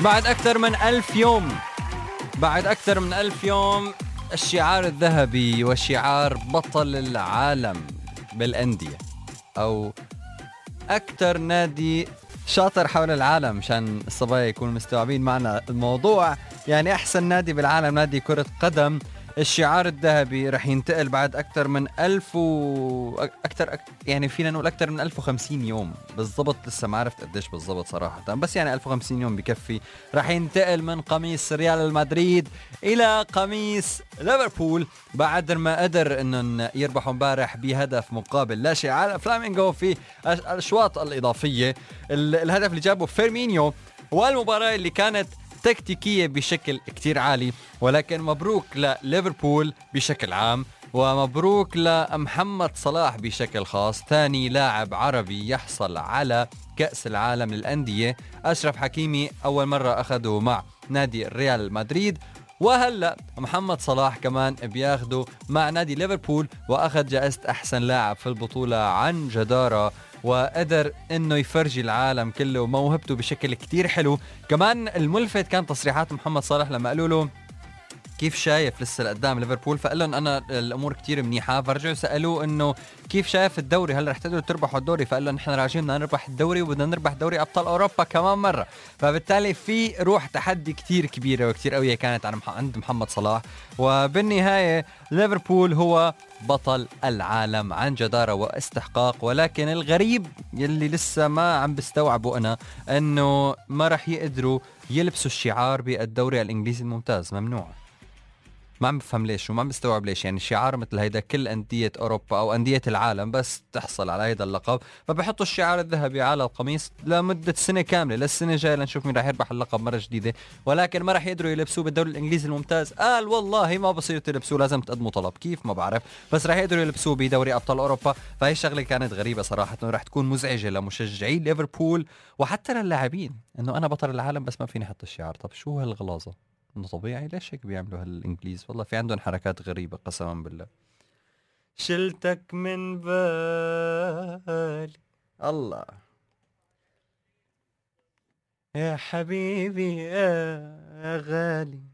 بعد أكثر من ألف يوم بعد أكثر من ألف يوم الشعار الذهبي وشعار بطل العالم بالأندية أو أكثر نادي شاطر حول العالم مشان الصبايا يكونوا مستوعبين معنا الموضوع. يعني أحسن نادي بالعالم نادي كرة قدم. الشعار الذهبي رح ينتقل بعد أكثر من ألف و أكثر يعني فينا نقول أكثر من 1050 يوم. بالضبط لسه ما عرفت قديش بالضبط صراحة. بس يعني 1050 يوم بكفي. رح ينتقل من قميص ريال مدريد إلى قميص ليفربول. بعد ما قدر انهم يربحوا امبارح بهدف مقابل لا شيء على فلامينغو في الأشواط الإضافية. الهدف اللي جابه فيرمينيو. والمباراة اللي كانت تكتيكية بشكل كتير عالي ولكن مبروك لليفربول بشكل عام ومبروك لمحمد صلاح بشكل خاص ثاني لاعب عربي يحصل على كأس العالم للأندية. أشرف حكيمي أول مرة أخذه مع نادي ريال مدريد. وهلأ محمد صلاح كمان بياخده مع نادي ليفربول وأخذ جائزة أحسن لاعب في البطولة عن جدارة وقدر إنه يفرجي العالم كله موهبته بشكل كتير حلو. كمان الملفت كان تصريحات محمد صالح لما قالوا له كيف شايف لسه لقدام ليفربول؟ فقال لهم أنا الأمور كتير منيحة. فرجعوا سألوه إنه كيف شايف الدوري؟ هل رح تقدروا تربحوا الدوري؟ فقال لهم نحن راجعين بدنا نربح الدوري وبدنا نربح دوري أبطال أوروبا كمان مرة. فبالتالي في روح تحدي كتير كبيرة وكتير قوية كانت عند محمد صلاح. وبالنهاية ليفربول هو بطل العالم عن جدارة واستحقاق. ولكن الغريب يلي لسه ما عم بستوعبه أنا أنه ما رح يقدروا يلبسوا الشعار بالدوري الإنجليزي الممتاز. ممنوع. ما عم بفهم ليش وما عم بستوعب ليش. يعني شعار مثل هيدا كل أندية أوروبا أو أندية العالم بس تحصل على هيدا اللقب فبحطوا الشعار الذهبي على القميص لمدة سنة كاملة. للسنة الجاية لنشوف مين راح يربح اللقب مرة جديدة ولكن ما راح يقدروا يلبسوه بالدوري الإنجليزي الممتاز. قال والله ما بصير تلبسوه لازم تقدموا طلب. كيف؟ ما بعرف. بس راح يقدروا يلبسوه بدوري أبطال أوروبا. فهي الشغلة كانت غريبة صراحة راح تكون مزعجة لمشجعي ليفربول وحتى للاعبين إنه أنا بطل العالم بس ما فيني أحط الشعار. طب شو هالغلاظة إنه طبيعي ليش هيك بيعملوا هالإنجليز؟ والله في عندهم حركات غريبة قسما بالله. شلتك من بالي. الله. يا حبيبي يا غالي.